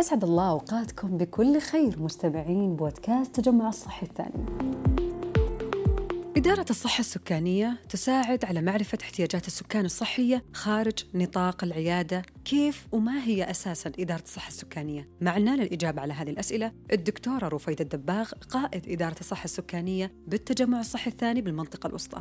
أسعد الله أوقاتكم بكل خير مستمعين بودكاست تجمع الصحي الثاني إدارة الصحة السكانية تساعد على معرفة احتياجات السكان الصحية خارج نطاق العيادة كيف وما هي أساساً إدارة الصحة السكانية؟ معنا للإجابة على هذه الأسئلة الدكتورة رفيدة الدباغ قائد إدارة الصحة السكانية بالتجمع الصحي الثاني بالمنطقة الوسطى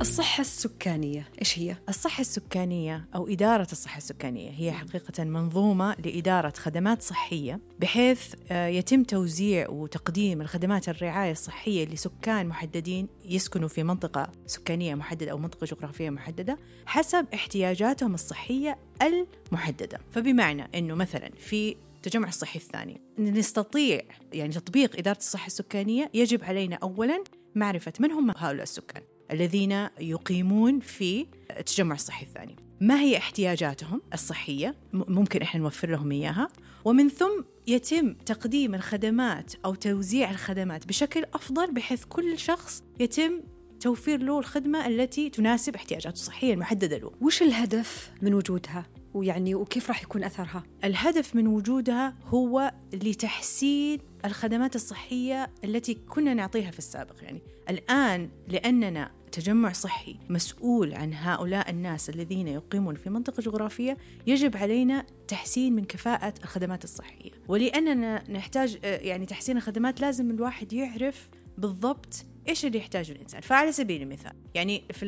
الصحة السكانية إيش هي؟ الصحة السكانية أو إدارة الصحة السكانية هي حقيقة منظومة لإدارة خدمات صحية بحيث آه، يتم توزيع وتقديم الخدمات الرعاية الصحية لسكان محددين يسكنوا في منطقة سكانية محددة أو منطقة جغرافية محددة حسب احتياجاتهم الصحية المحددة. فبمعنى أنه مثلا في التجمع الصحي الثاني نستطيع يعني تطبيق إدارة الصحة السكانية يجب علينا أولا معرفة من هم هؤلاء السكان. الذين يقيمون في التجمع الصحي الثاني. ما هي احتياجاتهم الصحية؟ ممكن إحنا نوفر لهم إياها. ومن ثم يتم تقديم الخدمات أو توزيع الخدمات بشكل أفضل بحيث كل شخص يتم توفير له الخدمة التي تناسب احتياجاته الصحية المحددة له. وش الهدف من وجودها؟ ويعني وكيف راح يكون أثرها؟ الهدف من وجودها هو لتحسين الخدمات الصحية التي كنا نعطيها في السابق يعني الآن لأننا تجمع صحي مسؤول عن هؤلاء الناس الذين يقيمون في منطقة جغرافية يجب علينا تحسين من كفاءة الخدمات الصحية ولأننا نحتاج يعني تحسين الخدمات لازم الواحد يعرف بالضبط إيش اللي يحتاجه الإنسان؟ فعلى سبيل المثال يعني في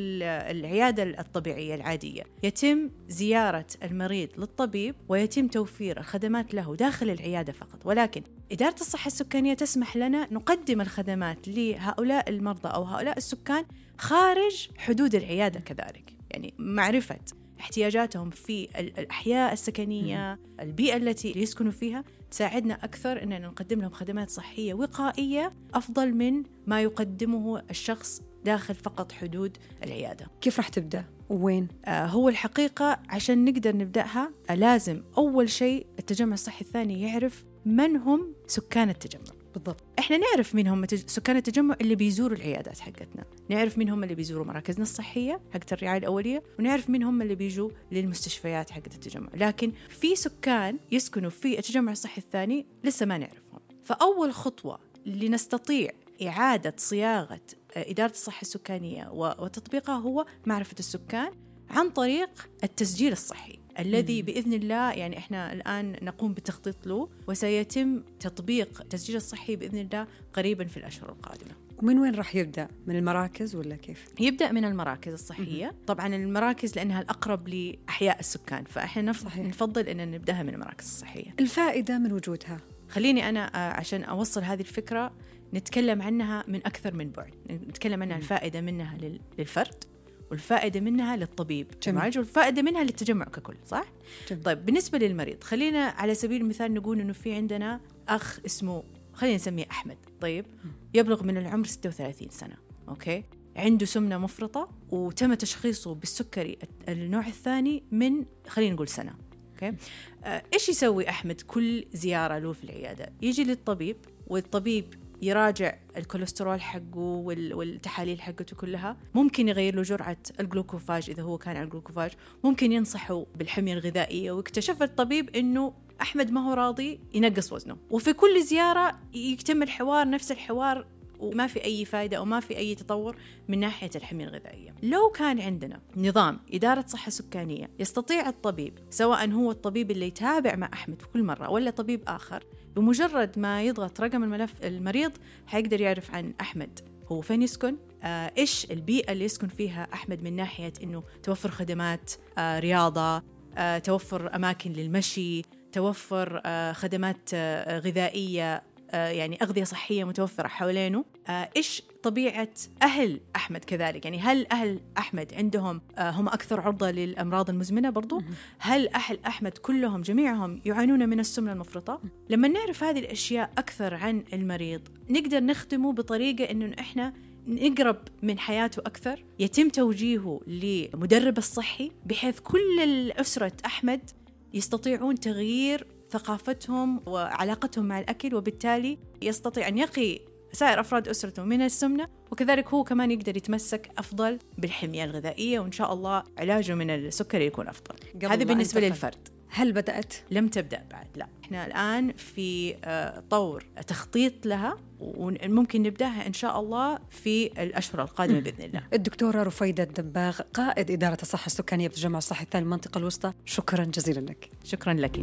العيادة الطبيعية العادية يتم زيارة المريض للطبيب ويتم توفير الخدمات له داخل العيادة فقط. ولكن إدارة الصحة السكانية تسمح لنا نقدم الخدمات لهؤلاء المرضى أو هؤلاء السكان خارج حدود العيادة كذلك. يعني معرفة احتياجاتهم في الأحياء السكنية البيئة التي يسكنوا فيها تساعدنا أكثر أننا نقدم لهم خدمات صحية وقائية أفضل من ما يقدمه الشخص داخل فقط حدود العيادة كيف راح تبدأ؟ وين؟ آه هو الحقيقة عشان نقدر نبدأها آه لازم أول شيء التجمع الصحي الثاني يعرف من هم سكان التجمع بالضبط. إحنا نعرف مين هم سكان التجمع اللي بيزوروا العيادات حقتنا. نعرف مين هم اللي بيزوروا مراكزنا الصحية حقت الرعاية الأولية ونعرف مين هم اللي بيجوا للمستشفيات حقت التجمع. لكن في سكان يسكنوا في التجمع الصحي الثاني لسه ما نعرفهم. فأول خطوة لنستطيع إعادة صياغة إدارة الصحة السكانية وتطبيقها هو معرفة السكان عن طريق التسجيل الصحي. الذي بإذن الله يعني إحنا الآن نقوم بالتخطيط له وسيتم تطبيق التسجيل الصحي بإذن الله قريبا في الأشهر القادمة. ومن وين راح يبدأ؟ من المراكز ولا كيف؟ يبدأ من المراكز الصحية، طبعا المراكز لأنها الأقرب لأحياء السكان، فإحنا صحيح. نفضل إن نبدأها من المراكز الصحية. الفائدة من وجودها؟ خليني أنا آه، عشان أوصل هذه الفكرة نتكلم عنها من أكثر من بعد، نتكلم عنها الفائدة منها للفرد والفائدة منها للطبيب. جميل. والفائدة منها للتجمع ككل صح؟ جميل. طيب بالنسبة للمريض خلينا على سبيل المثال نقول إنه في عندنا أخ اسمه خلينا نسميه أحمد طيب؟ يبلغ من العمر 36 سنة أوكي؟ عنده سمنة مفرطة وتم تشخيصه بالسكري النوع الثاني من خلينا نقول سنة Okay؟ آه إيش يسوي أحمد كل زيارة له في العيادة؟ يجي للطبيب والطبيب يراجع الكوليسترول حقه والتحاليل حقته كلها. ممكن يغير له جرعة الجلوكوفاج إذا هو كان على الجلوكوفاج. ممكن ينصحه بالحمية الغذائية. واكتشف الطبيب أنه أحمد ما هو راضي ينقص وزنه. وفي كل زيارة يتم الحوار نفس الحوار وما في أي فائدة أو ما في أي تطور من ناحية الحمية الغذائية. لو كان عندنا نظام إدارة صحة سكانية يستطيع الطبيب سواء هو الطبيب اللي يتابع مع أحمد في كل مرة ولا طبيب آخر بمجرد ما يضغط رقم الملف المريض حيقدر يعرف عن أحمد. هو فين يسكن؟ آه إيش البيئة اللي يسكن فيها أحمد من ناحية أنه توفر خدمات آه رياضة آه توفر أماكن للمشي توفر آه خدمات آه غذائية يعني أغذية صحية متوفرة حوالينه. آه، إيش طبيعة أهل أحمد كذلك؟ يعني هل أهل أحمد عندهم آه، هم أكثر عرضة للأمراض المزمنة برضو؟ هل أهل أحمد كلهم جميعهم يعانون من السمنة المفرطة؟ لما نعرف هذه الأشياء أكثر عن المريض نقدر نخدمه بطريقة أنه إحنا نقرب من حياته أكثر؟ يتم توجيهه لمدرب الصحي بحيث كل أسرة أحمد يستطيعون تغيير ثقافتهم وعلاقتهم مع الأكل وبالتالي يستطيع أن يقي سائر أفراد أسرته من السمنة وكذلك هو كمان يقدر يتمسك أفضل بالحمية الغذائية وإن شاء الله علاجه من السكري يكون أفضل هذا بالنسبة للفرد هل بدأت؟ لم تبدأ بعد لا إحنا الآن في آه، طور تخطيط لها وممكن نبدأها إن شاء الله في الأشهر القادمة بإذن الله. الدكتورة رفيدة الدباغ قائد إدارة الصحة السكانية بالتجمع الصحي الثاني المنطقة الوسطى، شكرا جزيلا لك. شكرا لك.